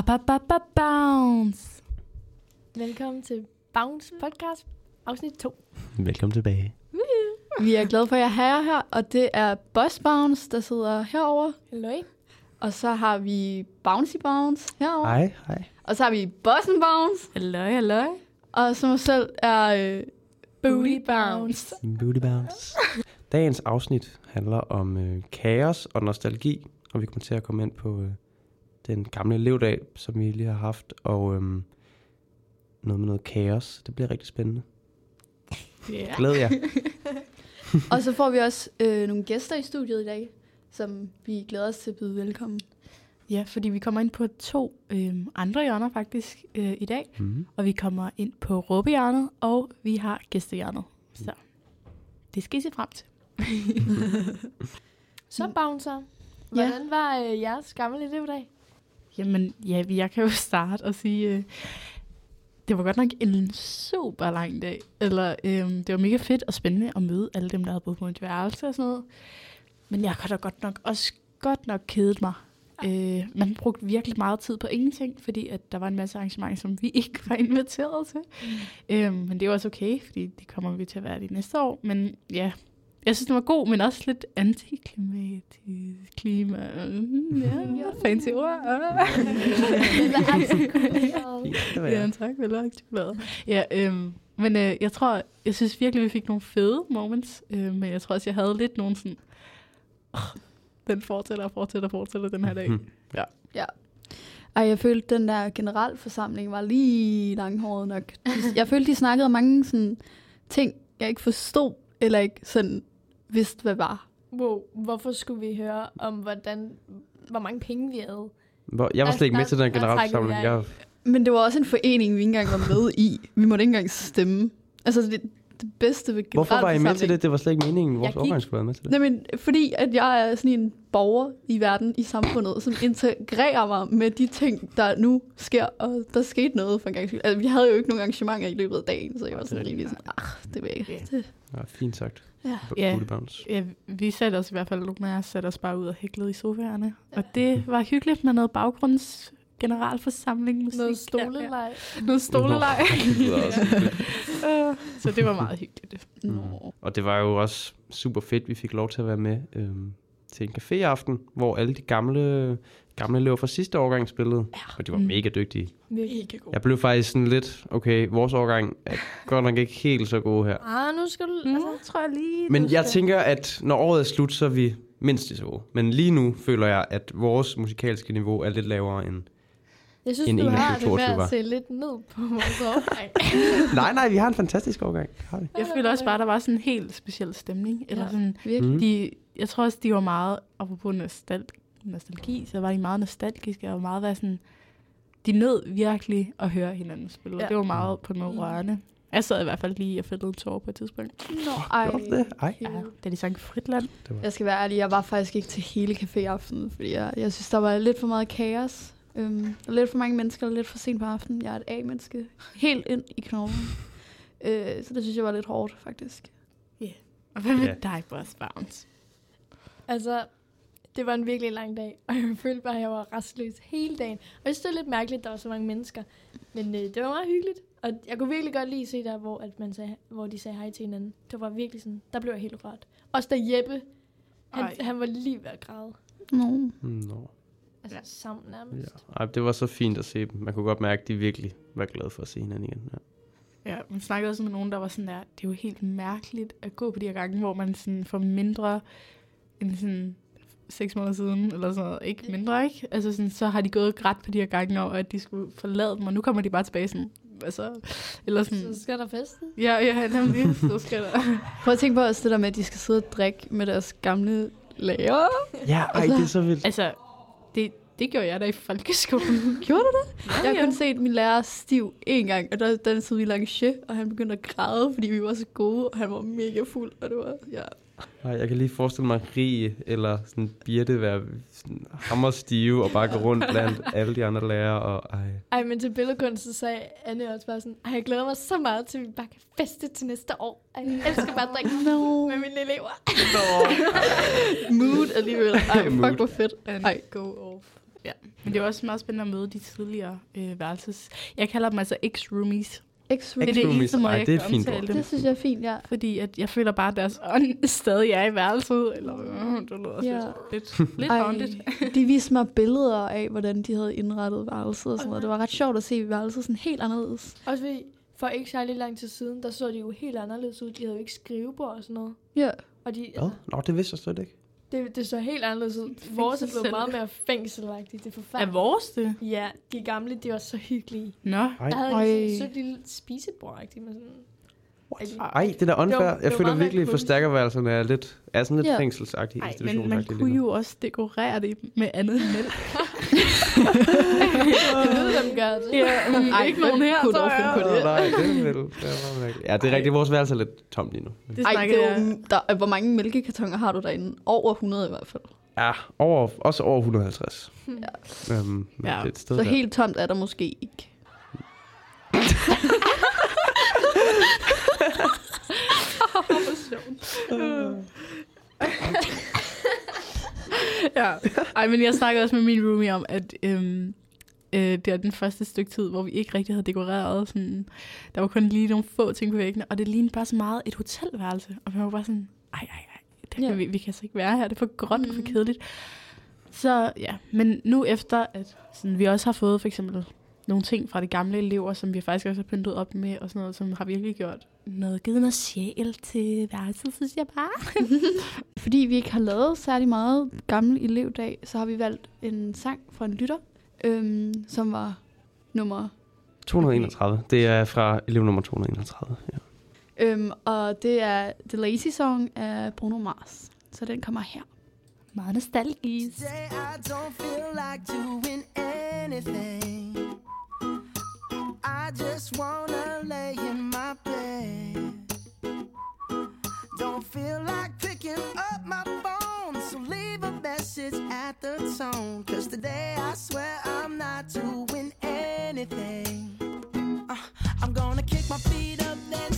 Ba, ba, ba, ba, bounce. Velkommen til Bounce Podcast, afsnit 2. Velkommen tilbage. Vi er glade for, at jeg har jer her, og det er Boss Bounce, der sidder herover. Hallo. Og så har vi Bouncy Bounce herover. Hej, hej. Og så har vi Bossen Bounce. Hallo, hallo. Og som selv er øh, Booty Bounce. Booty bounce. Dagens afsnit handler om øh, kaos og nostalgi, og vi kommer til at komme ind på øh, den gamle elevdag, som vi lige har haft, og øh, noget med noget kaos. Det bliver rigtig spændende. yeah. Glæd jer. Og så får vi også øh, nogle gæster i studiet i dag, som vi glæder os til at byde velkommen. Ja, fordi vi kommer ind på to øh, andre hjørner faktisk øh, i dag. Mm. Og vi kommer ind på råbehjørnet, og vi har gæstehjørnet. Så det skal I se frem til. Så Bouncer. Hvordan var øh, jeres gamle elevdag? Jamen, ja, jeg kan jo starte og sige, øh, det var godt nok en super lang dag. Eller, øh, det var mega fedt og spændende at møde alle dem, der havde boet på et værelse og sådan noget. Men jeg har da godt nok også godt nok kedet mig. Øh, man brugte virkelig meget tid på ingenting, fordi at der var en masse arrangementer, som vi ikke var inviteret til. Mm. Øh, men det er også okay, fordi det kommer vi til at være de næste år. Men ja, jeg synes, den var god, men også lidt antiklimatisk klima. Mm, ja, fancy ord. Ja, tak. Vel. Ja, øhm, men øh, jeg tror, jeg synes virkelig, vi fik nogle fede moments. Øh, men jeg tror også, jeg havde lidt nogle sådan... Oh, den fortsætter og fortsætter og fortsætter den her dag. Mhm. Ja. Ej, jeg følte, den der generalforsamling var lige langhåret nok. Jeg følte, de snakkede om mange sådan, ting, jeg ikke forstod, eller ikke sådan vidste, hvad var. Wow, hvorfor skulle vi høre om, hvordan, hvor mange penge vi havde? Hvor, jeg var slet ikke med til den generalforsamling. Jeg, Men det var også en forening, vi ikke engang var med i. Vi måtte ikke engang stemme. Altså, det, det bedste ved hvorfor var I med til det? Det var slet ikke meningen, vores Jeg gik- årgang skulle være med til det. Nej, men fordi at jeg er sådan en borger i verden, i samfundet, som integrerer mig med de ting, der nu sker, og der skete noget for en gang. Altså, vi havde jo ikke nogen arrangementer i løbet af dagen, så jeg var sådan rimelig sådan, ah, det ved jeg ikke. Det, Ja, fint sagt. Ja. Ja. Booty bounce. Ja, vi satte os i hvert fald, nogle af os satte os bare ud og hæklede i sofaerne. Og det var hyggeligt med noget baggrunds generalforsamling musik. Noget stoleleg. Ja, noget stoleleg. Øh, så det var meget hyggeligt. Nå. Og det var jo også super fedt, vi fik lov til at være med øhm, til en caféaften, hvor alle de gamle, gamle elever fra sidste årgang spillede. Ja. Og de var Mm. mega dygtige. Mega god. Jeg blev faktisk sådan lidt, okay, vores årgang er godt nok ikke helt så gode her. Ah, nu skal du... Mm, Altså, tror jeg lige, Men jeg skal- tænker, at når året er slut, så er vi mindst lige så gode. Men lige nu føler jeg, at vores musikalske niveau er lidt lavere end... jeg synes, en du har 21, det med 22 var. at se lidt ned på vores årgang. nej, nej, vi har en fantastisk årgang. Har vi. Jeg føler også bare, at der var sådan en helt speciel stemning. Eller Ja. sådan, Virkelig. Mm. de, jeg tror også, de var meget, apropos nostal nostalgi, så var de meget nostalgiske og meget var sådan, de nød virkelig at høre hinanden spille. Ja. Ja. Det var meget på måde Mm. rørende. Jeg sad i hvert fald lige og fældede en tår på et tidspunkt. Nå, ej. Det? Ej. Ja, da de sang Fritland. Det var... Jeg skal være ærlig, jeg var faktisk ikke til hele caféaftenen, fordi jeg, jeg synes, der var lidt for meget kaos. Øhm, og lidt for mange mennesker, og lidt for sent på aftenen. Jeg er et A-menneske. Helt ind i knoglen. øh, så det synes jeg var lidt hårdt, faktisk. Og hvad med Ja. dig, Boss Bounce? Altså, det var en virkelig lang dag, og jeg følte bare, at jeg var restløs hele dagen. Og jeg synes, det er lidt mærkeligt, at der var så mange mennesker. Men øh, det var meget hyggeligt. Og jeg kunne virkelig godt lide at se der, hvor, at man sagde, hvor de sagde hej til hinanden. Det var virkelig sådan, der blev jeg helt rørt. Også da Jeppe, han, Ej. han var lige ved at græde. Nå. Nå. Altså ja. sammen nærmest. Ja. Ej, det var så fint at se dem. Man kunne godt mærke, at de virkelig var glade for at se hinanden igen. Ja. Ja, man snakkede også med nogen, der var sådan der, det er jo helt mærkeligt at gå på de her gange, hvor man sådan får mindre end sådan seks måneder siden, eller sådan noget. Ikke mindre, ikke? Altså sådan, så har de gået ret på de her gange over, at de skulle forlade dem, og nu kommer de bare tilbage sådan, hvad så? Eller sådan, Så skal der festen. ja, ja, nemlig, så skal der. Prøv at tænke på også det der med, at de skal sidde og drikke med deres gamle lærer. ja, ej, det er så vildt. Altså, det, det gjorde jeg da i folkeskolen. Gjorde du det? Jeg har kun set min lærer stiv en gang, og der dansede vi lanché, og han begyndte at græde, fordi vi var så gode, og han var mega fuld, og det var, ja. Ej, jeg kan lige forestille mig Rie eller sådan Birte være sådan hammerstive og bare gå rundt blandt alle de andre lærere. Og, ej. Ej, men til billedkunst, så sagde Anne også bare sådan, Ej, jeg glæder mig så meget til, at vi bare kan feste til næste år. Ej, jeg elsker bare at drikke No. med mine elever. Mood alligevel. Ej, fuck, hvor fedt. And Ej. go off. Ja. Men det er også meget spændende at møde de tidligere øh, værelses... Jeg kalder dem altså ex-roomies. Ex-room. Det er det Ex-roomies. eneste måde, Ej, jeg det er fint omtale dem. Det synes jeg er fint, ja. Fordi at jeg føler bare, at deres ånd stadig er i værelset. Eller, øh, det lyder Ja. ja. lidt, lidt, lidt haunted. de viste mig billeder af, hvordan de havde indrettet værelset og sådan noget. Det var ret sjovt at se værelset sådan helt anderledes. Også fordi, for ikke særlig lang tid siden, der så de jo helt anderledes ud. De havde jo ikke skrivebord og sådan noget. Ja. Og de, Hvad? Nå, det vidste jeg slet ikke. Det, det så helt anderledes ud. Vores er blevet meget mere fængselagtigt. Det er Er forfærdeligt. vores det? Ja, de gamle, de var så hyggelige. Nå. Ej, Jeg havde et sødt lille spisebord, ikke? Med sådan... Ej det er da unfair. Det Jeg føler virkelig, at forstærkerværelserne er lidt, er sådan lidt Ja. fængselsagtige Ej, men man kunne jo også dekorere det med andet end mælk. Dem gør det. ja, mm, Ej, ikke nogen her, kunne tror finde jeg. på det? Nej, det er vel. Det er. Ja, det er rigtigt. Vores værelse er lidt tomt lige nu. Det Ej, det er jo, der, hvor mange mælkekartoner har du derinde? Over 100 i hvert fald. Ja, over, også over 150. Ja. Øhm, men Ja. det er et sted Så der. helt tomt er der måske ikke. ja. Ej, men jeg snakkede også med min roomie om, at øhm, øh, det er den første stykke tid, hvor vi ikke rigtig havde dekoreret. Sådan, der var kun lige nogle få ting på væggene, og det lignede bare så meget et hotelværelse. Og vi var bare sådan, ej, ej, ej, det kan Ja. vi, vi kan altså ikke være her, det er for gråt og for Mm. kedeligt. Så ja, men nu efter, at sådan, vi også har fået for eksempel nogle ting fra de gamle elever, som vi faktisk også har pyntet op med, og sådan noget, som har virkelig gjort noget, givet noget sjæl til værelset, synes jeg bare. Fordi vi ikke har lavet særlig meget gammel elevdag, så har vi valgt en sang fra en lytter, øhm, som var nummer 231. Det er fra elev nummer 231. Ja. Øhm, og det er The Lazy Song af Bruno Mars. Så den kommer her. Meget nostalgisk. Today I don't feel like doing anything. I just wanna lay in my bed. Don't feel like picking up my phone, so leave a message at the tone. Cause today I swear I'm not doing anything. Uh, I'm gonna kick my feet up, then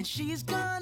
and she's gonna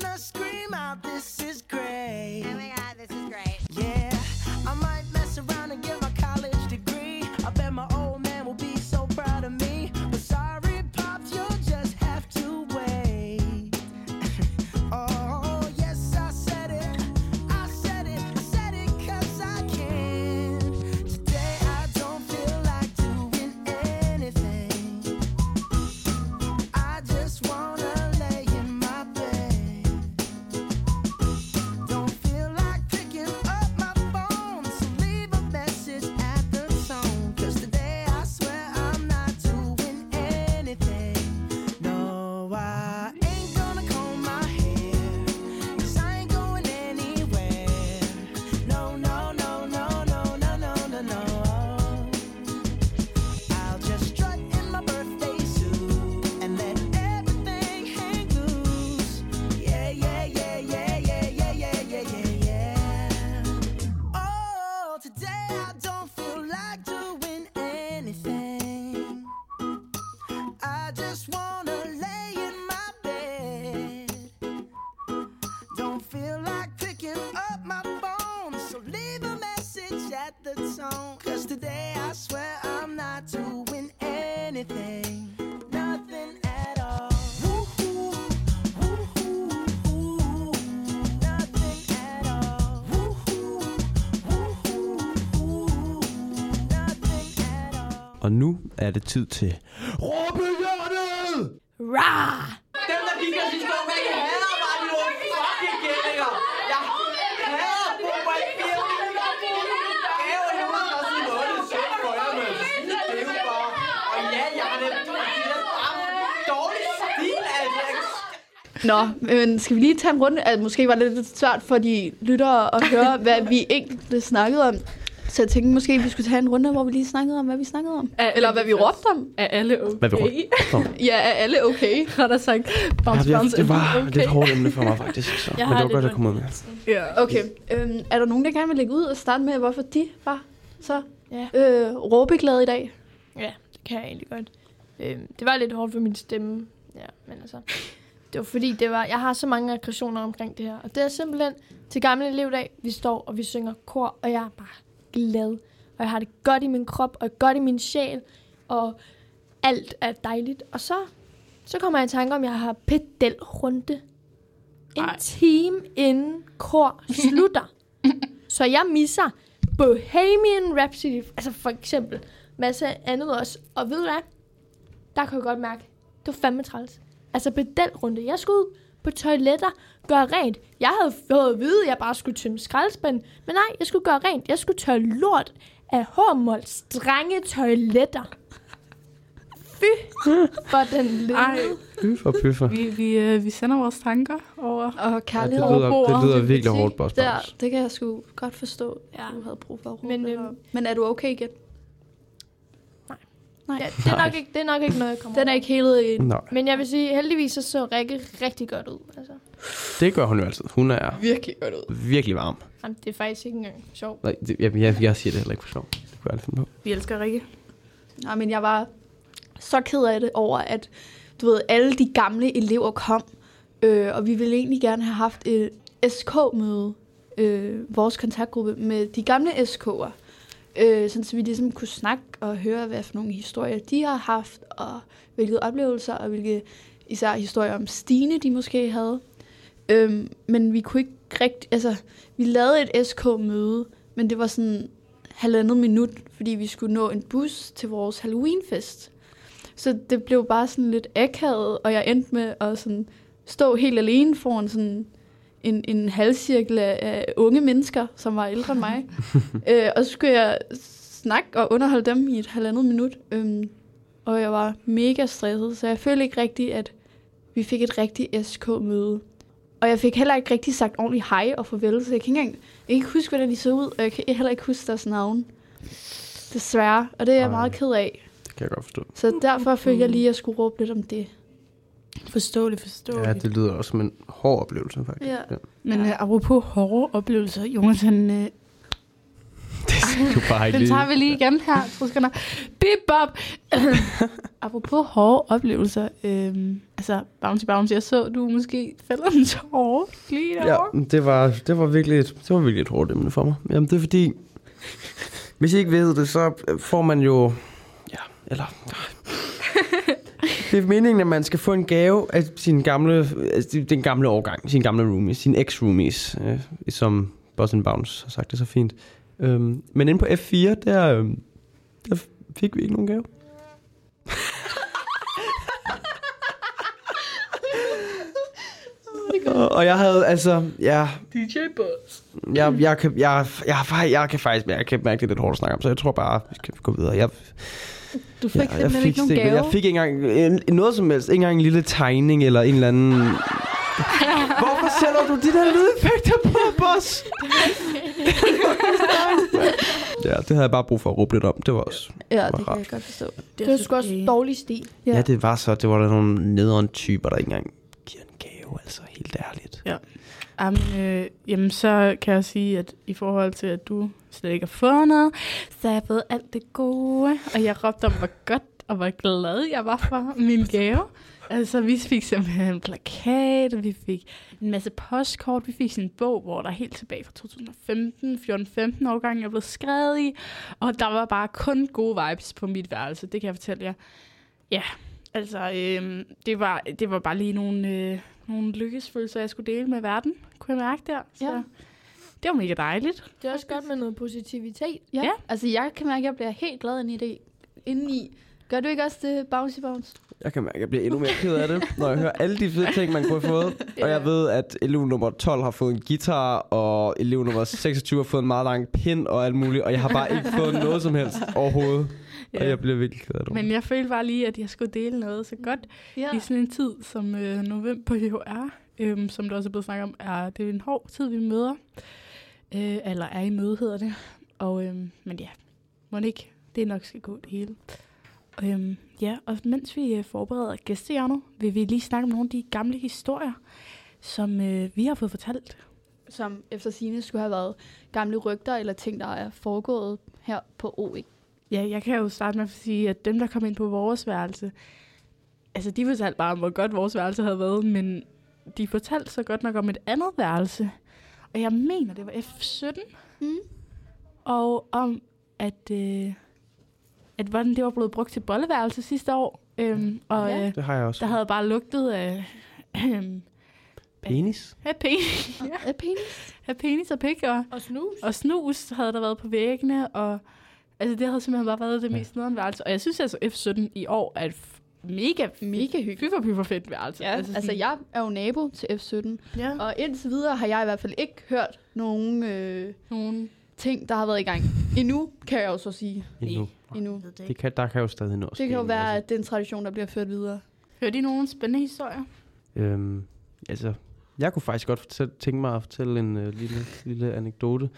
Og nu er det tid til Råbehjørnet! Rah! Dem, der gik os i stå med, jeg hader mig, de nogle fucking gældinger. Jeg hader fodbold. Gave julen og sådan noget, det er sødt for jer, men det er jo bare... Og ja, jeg har det, det er bare dårlig stil, altså. Nå, men skal vi lige tage en runde? Altså, måske var det lidt svært for de lyttere at høre, hvad vi egentlig snakkede om. Så jeg tænkte måske, vi skulle tage en runde, hvor vi lige snakkede om, hvad vi snakkede om. Er Eller hvad vi råbte om. Er alle okay? Hvad vi råbte Ja, er alle okay? Har der sagt, bounce, Ja, bounce, det var okay. lidt hårdt emne for mig, faktisk. Så. Jeg Men det var godt at komme ud med. Ja. Okay, øhm, er der nogen, der gerne vil lægge ud og starte med, hvorfor de var så Ja. øh, råbeglade i dag? Ja, det kan jeg egentlig godt. Øhm, det var lidt hårdt for min stemme. Ja, men altså... Det var fordi, det var, jeg har så mange aggressioner omkring det her. Og det er simpelthen til gamle elevdag, vi står og vi synger kor, og jeg er bare glad. Og jeg har det godt i min krop, og godt i min sjæl, og alt er dejligt. Og så, så kommer jeg i tanke om, at jeg har pedelrunde en Ej. time inden kor slutter. så jeg misser Bohemian Rhapsody, altså for eksempel, masse andet også. Og ved du hvad? Der kan jeg godt mærke, det var fandme træls. Altså pedelrunde. Jeg skulle ud på toiletter, gøre rent. Jeg havde fået at vide, at jeg bare skulle tømme skraldespanden. Men nej, jeg skulle gøre rent. Jeg skulle tørre lort af Hormols drenge toiletter. Fy for den lille. Ej, Pyffer, pyffer. vi, vi, øh, vi sender vores tanker over. Og Ja, det, kærlighed lyder, over det lyder virkelig hårdt, Boss Der, Bounce. det kan jeg sgu godt forstå, Ja. du havde brug for at råbe Men, øhm, op. Men er du okay igen? Nej. Nej. Ja, det, er nok ikke, det er nok ikke noget, jeg kommer Den er over. ikke helet i Nej, Men jeg vil sige, heldigvis så så Rikke rigtig godt ud. Altså. Det gør hun jo altid. Hun er virkelig godt ud. virkelig varm. Jamen, det er faktisk ikke engang sjovt. Nej, det, jeg, jeg, jeg siger det heller ikke for sjov. Det kunne jeg aldrig finde på. Vi elsker Rikke. Nej, men jeg var så ked af det over, at du ved, alle de gamle elever kom, øh, og vi ville egentlig gerne have haft et SK-møde, øh, vores kontaktgruppe, med de gamle SK'er. Øh, sådan så vi ligesom kunne snakke og høre, hvad for nogle historier de har haft, og hvilke oplevelser, og hvilke især historier om Stine, de måske havde. Øh, men vi kunne ikke rigtig, altså, vi lavede et SK-møde, men det var sådan halvandet minut, fordi vi skulle nå en bus til vores Halloweenfest. Så det blev bare sådan lidt akavet, og jeg endte med at sådan stå helt alene foran sådan en, en halvcirkel af, af unge mennesker, som var ældre end mig. øh, og så skulle jeg snakke og underholde dem i et halvandet minut. Øhm, og jeg var mega stresset, så jeg følte ikke rigtigt, at vi fik et rigtigt SK-møde. Og jeg fik heller ikke rigtig sagt ordentligt hej og farvel, så jeg kan ikke engang jeg kan ikke huske, hvordan de så ud, og jeg kan heller ikke huske deres navn. Desværre, og det er jeg Ej. meget ked af. Det kan jeg godt forstå. Så derfor følte jeg lige, at jeg skulle råbe lidt om det. Forståeligt, forståeligt. Ja, det lyder også som en hård oplevelse, faktisk. Ja. Men øh, apropos hårde oplevelser, Jonas, han, øh, Det siger du bare ikke den tager vi lige igen her. Sekunder. Bip bop. apropos hårde oplevelser, øh, altså Bouncy Bouncy, jeg så, du måske fælder en tårer lige Ja, derovre. det var, det var virkelig et, det var virkelig et hårdt emne for mig. Jamen, det er fordi, hvis I ikke ved det, så får man jo, ja, eller, det er meningen, at man skal få en gave af sin gamle, altså den gamle årgang, sin gamle roomies, sin ex-roomies, øh, som Boss Bounce har sagt det så fint. Øhm, men inde på F4, der, øh, der fik vi ikke nogen gave. Og- Og jeg havde, altså, ja, DJ Boss. jeg, jeg, kan, jeg, jeg, jeg, jeg kan faktisk jeg kan mærke, det er lidt hårdt at snakke om, så jeg tror bare, vi skal gå videre. Jeg, Du fik jeg, jeg, ikke nogen gave. jeg fik ikke engang en, noget som helst. Ikke engang en lille tegning eller en eller anden... Hvorfor sætter du de der lydeffekter på, boss? ja, det havde jeg bare brug for at råbe lidt om. Det var også... Ja, var det kan rart. jeg godt forstå. Det var sgu også dårlig stil. Ja. ja, det var så. Det var der nogle nederen typer, der ikke engang giver en gave, altså helt ærligt. Jamen, øh, jamen, så kan jeg sige, at i forhold til, at du slet ikke har fået noget, så har jeg fået alt det gode. Og jeg råbte om, hvor godt og hvor glad jeg var for min gave. Altså, vi fik simpelthen en plakat, og vi fik en masse postkort. Vi fik sådan en bog, hvor der helt tilbage fra 2015, 14-15 årgang er blevet skrevet i. Og der var bare kun gode vibes på mit værelse, det kan jeg fortælle jer. Ja, altså, øh, det, var, det var bare lige nogle, øh, nogle lykkesfølelser, jeg skulle dele med verden, kunne jeg mærke der. Så Ja. det var mega dejligt. Det er også godt med noget positivitet. Ja. Ja. Altså, jeg kan mærke, at jeg bliver helt glad ind i det. indeni. Gør du ikke også det, Bouncy Bounce? Jeg kan mærke, at jeg bliver endnu mere ked af det, når jeg hører alle de fede ting, man kunne have fået. Og jeg ved, at elev nummer 12 har fået en guitar, og elev nummer 26 har fået en meget lang pind og alt muligt. Og jeg har bare ikke fået noget som helst overhovedet. Og jeg bliver virkelig ked af det. Men jeg følte bare lige, at jeg skulle dele noget så godt Ja. i sådan en tid, som øh, november jo er. Øhm, som der også er blevet snakket om, er det er en hård tid, vi møder. Øh, eller er i møde, hedder det. Og, øhm, men ja, må det ikke. Det nok skal gå det hele. Øhm, ja, og mens vi øh, forbereder gæstehjørnet, vil vi lige snakke om nogle af de gamle historier, som øh, vi har fået fortalt. Som efter sine skulle have været gamle rygter eller ting, der er foregået her på OE. Ja, jeg kan jo starte med at sige, at dem, der kom ind på vores værelse, altså de fortalte bare om, hvor godt vores værelse havde været, men de fortalte så godt nok om et andet værelse. Og jeg mener, det var F17. Mm. Og om, at, øh, at hvordan det var blevet brugt til bolleværelse sidste år. Øhm, og Ja. øh, Det har jeg også. der havde bare lugtet af, øhm, Penis? af, penis, Ja. Er penis? af penis og pik, og, Og snus. og snus havde der været på væggene, og altså, det havde simpelthen bare været det Ja. mest nederen værelse. Og jeg synes altså, F17 i år er et mega, Mega hyggeligt. fyffer pyffer fedt værelse. Ja, altså, altså jeg er jo nabo til F17, ja. og indtil videre har jeg i hvert fald ikke hørt nogen øh, nogle... ting, der har været i gang. Endnu, kan jeg jo så sige. Endnu. Endnu. Det kan, der kan jo stadig nå Det kan jo være, at det er en tradition, der bliver ført videre. Hørte I nogle spændende historier? Øhm, altså, jeg kunne faktisk godt fortælle, tænke mig at fortælle en øh, lille, lille anekdote.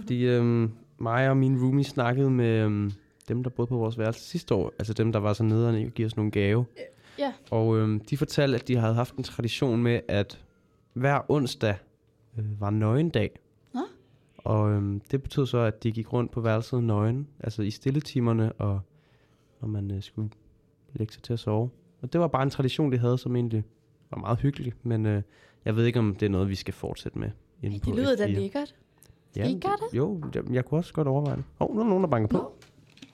Fordi øhm, mig og min roomie snakkede med øhm, dem, der boede på vores værelse sidste år. Altså dem, der var så nederne ikke at give os nogle gave. Ja. Og øhm, de fortalte, at de havde haft en tradition med, at hver onsdag øh, var nøgendag. Og øhm, det betød så, at de gik rundt på værelset nøgen, altså i stilletimerne, og når man øh, skulle lægge sig til at sove. Og det var bare en tradition, de havde, som egentlig var meget hyggelig, men øh, jeg ved ikke, om det er noget, vi skal fortsætte med. på Det lyder da F4. lækkert. I ikke det? Jo, jeg, jeg kunne også godt overveje det. Hov, nu er der nogen, der banker på. Nå.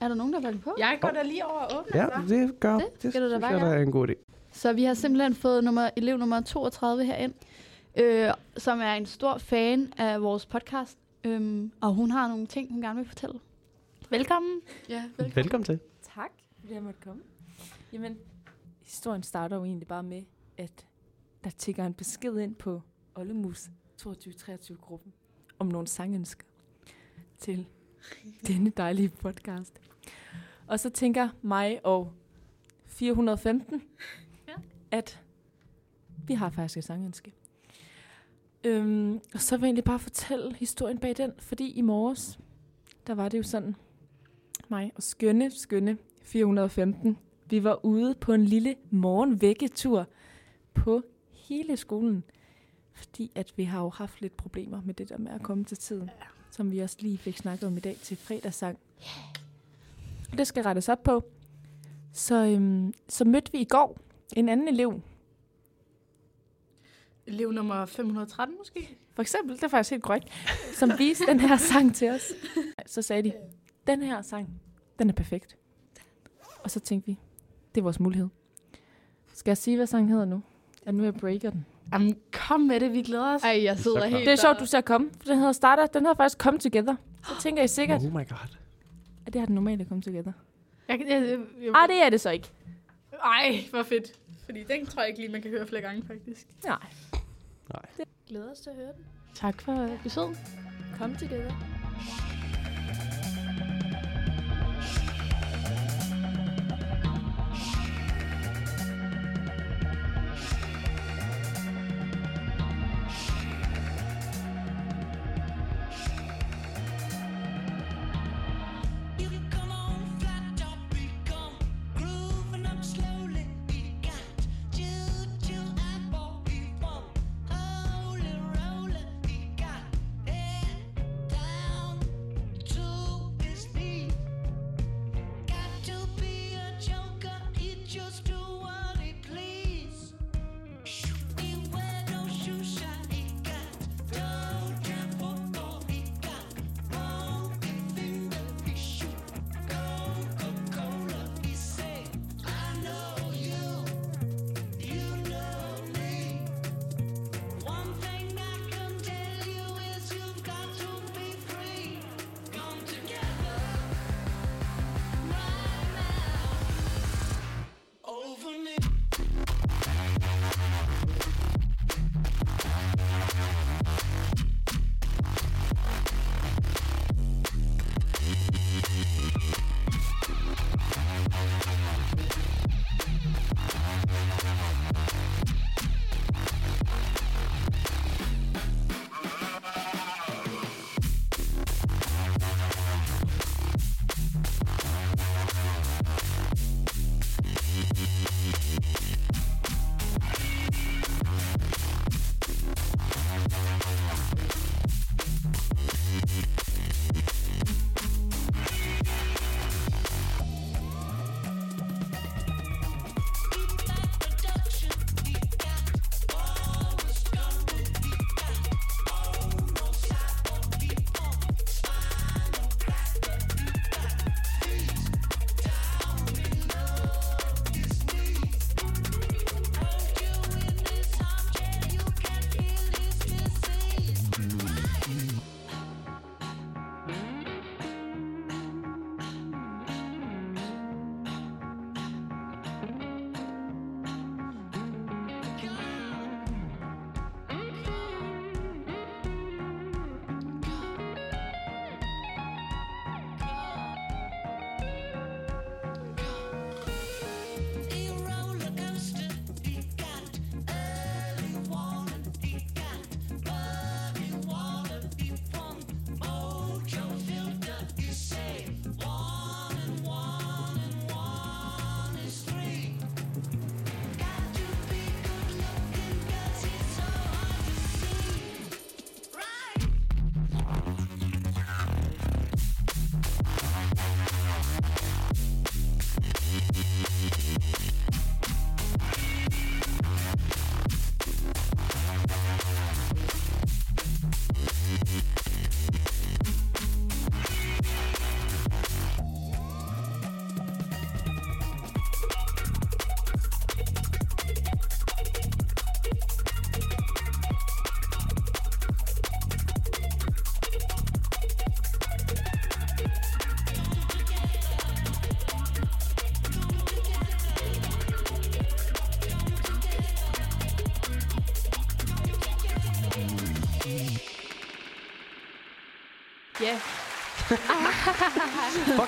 Er der nogen, der valgte på? Jeg går da lige over og åbner. Ja, det gør Det det, skal du da synes bare jeg, der gøre. er en god idé. Så vi har simpelthen fået nummer, elev nummer 32 herind, øh, som er en stor fan af vores podcast. Øhm, og hun har nogle ting, hun gerne vil fortælle. Velkommen. Ja, Velkommen til. Tak, fordi jeg måtte komme. Jamen, historien starter jo egentlig bare med, at der tigger en besked ind på Ollemus 22-23-gruppen om nogle sangønsker til denne dejlige podcast. Og så tænker mig og 415, Ja. at vi har faktisk et sangønske. Øhm, og så vil jeg egentlig bare fortælle historien bag den, fordi i morges, der var det jo sådan, mig og skønne, skønne 415. Vi var ude på en lille morgenvækketur på hele skolen. Fordi at vi har jo haft lidt problemer med det der med at komme til tiden. Som vi også lige fik snakket om i dag til fredagssang. Og det skal rettes op på. Så, øhm, så mødte vi i går en anden elev. Elev nummer 513 måske? For eksempel, det er faktisk helt korrekt. Som viste den her sang til os. Så sagde de, den her sang, den er perfekt. Og så tænkte vi, det er vores mulighed. Skal jeg sige, hvad sangen hedder nu? Ja, nu jeg breaker den. Jamen, kom med det, vi glæder os. Ej, jeg sidder Så helt Det er sjovt, du ser komme. For den hedder Starter. Den hedder faktisk Come Together. Så tænker I sikkert, Oh my god. at det har den normale Come Together. Jeg, jeg, jeg, jeg, Ej, det er det så ikke. Ej, hvor fedt. Fordi den tror jeg ikke lige, man kan høre flere gange, faktisk. Nej. Glæder os til at høre den. Tak for besøget. Come Together.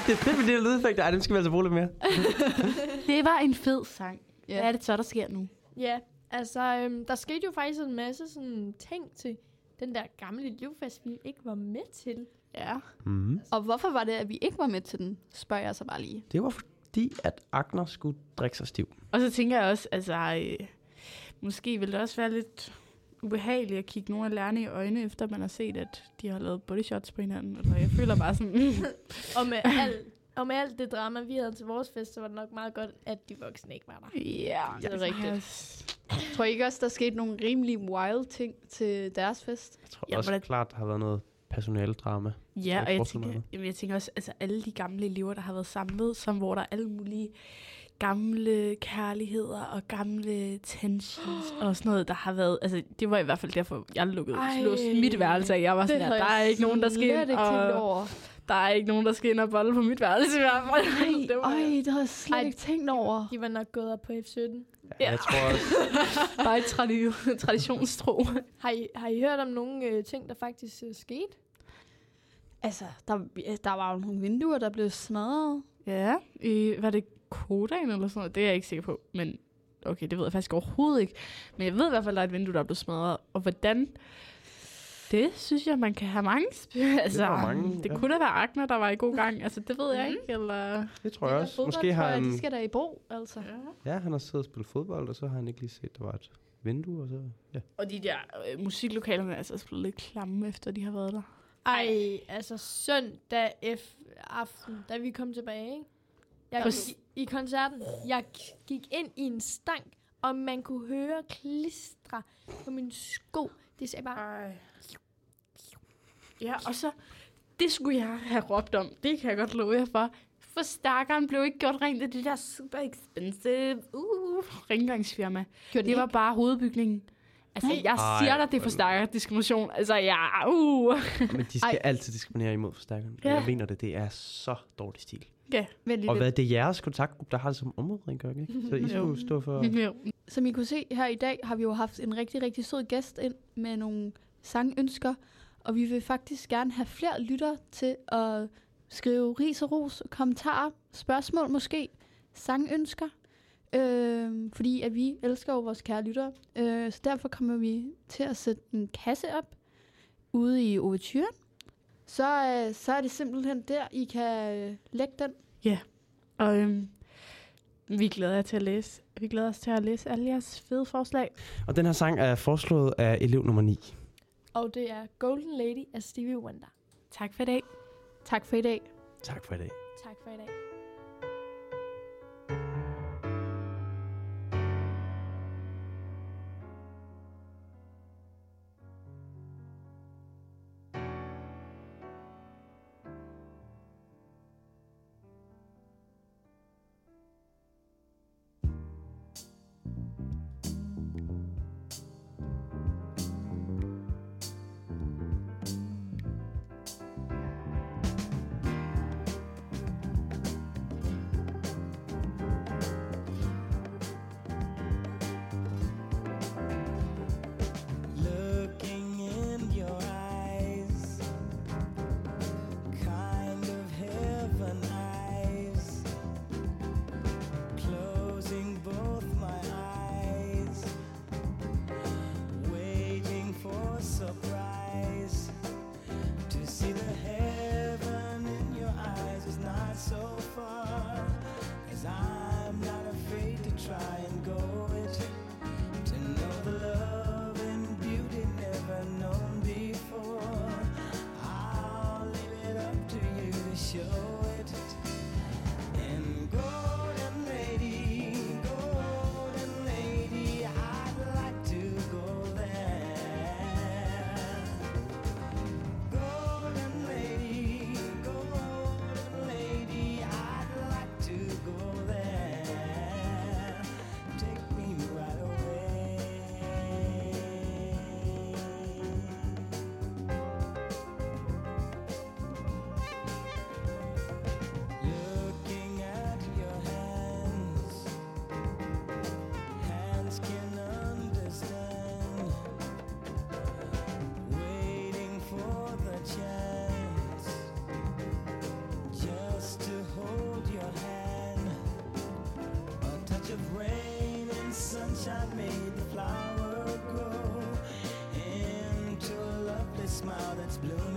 Det er fedt med de her lydeffekter. Ej, dem skal vi altså bruge lidt mere. Det var en fed sang. Ja. Hvad er det så, der sker nu? ja. Altså, øhm, der skete jo faktisk en masse sådan ting til den der gamle livfest, vi ikke var med til. Ja. Mm. Og hvorfor var det, at vi ikke var med til den, spørger jeg så bare lige. Det var fordi, at Agner skulle drikke sig stiv. Og så tænker jeg også, altså, øh, måske vil det også være lidt ubehageligt at kigge nogle af lærerne i øjnene, efter man har set, at de har lavet body shots på hinanden. Eller jeg føler bare sådan, Og med, alt, og med alt det drama, vi havde til vores fest, så var det nok meget godt, at de voksne ikke var der. ja, det er rigtigt. Yes. Tror I ikke også, der skete nogle rimelig wild ting til deres fest? Jeg tror Ja, også hvordan- klart, der har været noget personaledrama. Ja, jeg og jeg tænker, jamen, jeg tænker også, altså alle de gamle elever, der har været samlet, som hvor der er alle mulige gamle kærligheder og gamle tensions og sådan noget, der har været, altså det var i hvert fald derfor, jeg lukkede Ej, slås mit værelse af. Jeg var sådan, der, der er ikke nogen, der skal ind, og over. der er ikke nogen, der skal ind og bolle på mit værelse i hvert fald. Nej, det var, øj, det havde jeg slet Ej. ikke tænkt over. De var nok gået op på F17. Ja. Jeg tror også, bare et tradi- traditionstro. Har I, har I hørt om nogle øh, ting, der faktisk øh, skete? Altså, der, der var jo nogle vinduer, der blev smadret. Ja, i, var det kodaen eller sådan noget? Det er jeg ikke sikker på, men okay, det ved jeg faktisk overhovedet ikke. Men jeg ved i hvert fald, at der er et vindue, der er blevet smadret. Og hvordan? Det synes jeg, man kan have mange sp- altså, var mange, det ja. kunne da være Agner, der var i god gang. Altså, det ved jeg ikke. Eller... det tror jeg også. Måske har han... De skal da i brug, altså. Ja, han har siddet og spillet fodbold, og så har han ikke lige set, at der var et vindue, og så... Ja. Og de der øh, musiklokalerne er altså også blevet lidt klamme, efter de har været der. Ej, altså søndag F aften, da vi kom tilbage, ikke? Jeg, Præcis. i, koncerten, jeg gik ind i en stank, og man kunne høre klistre på min sko. Det sagde bare, Ej. Ja, og så, det skulle jeg have råbt om. Det kan jeg godt love jer for. Forstærkeren blev ikke gjort rent af det der super expensive uh, rengøringsfirma. Gjorde Det var bare hovedbygningen. Altså, Nej. jeg siger Ej, dig, det men- forstærker diskrimination. Altså, ja, uh. Men de skal Ej. altid diskriminere imod forstærkeren. Ja. Ja. Jeg mener det, det er så dårlig stil. Ja. Lige Og lidt. hvad er det jeres kontaktgruppe, der har det som områderengøring, ikke? Så I skulle stå for... Jo. Som I kunne se her i dag, har vi jo haft en rigtig, rigtig sød gæst ind med nogle sangønsker. Og vi vil faktisk gerne have flere lytter til at skrive ris og ros, kommentarer, spørgsmål måske, sangønsker. Øh, fordi at vi elsker jo vores kære lyttere. Øh, så derfor kommer vi til at sætte en kasse op ude i Overturen. Så, øh, så er det simpelthen der, I kan øh, lægge den. Og øhm, vi glæder jer til at læse. Vi glæder os til at læse alle jeres fede forslag. Og den her sang er foreslået af elev nummer 9. og det er Golden Lady af Stevie Wonder. Tak for i dag. Tak for i dag. Tak for i dag. Tak for i dag. Sunshine made the flower grow into a lovely smile that's blooming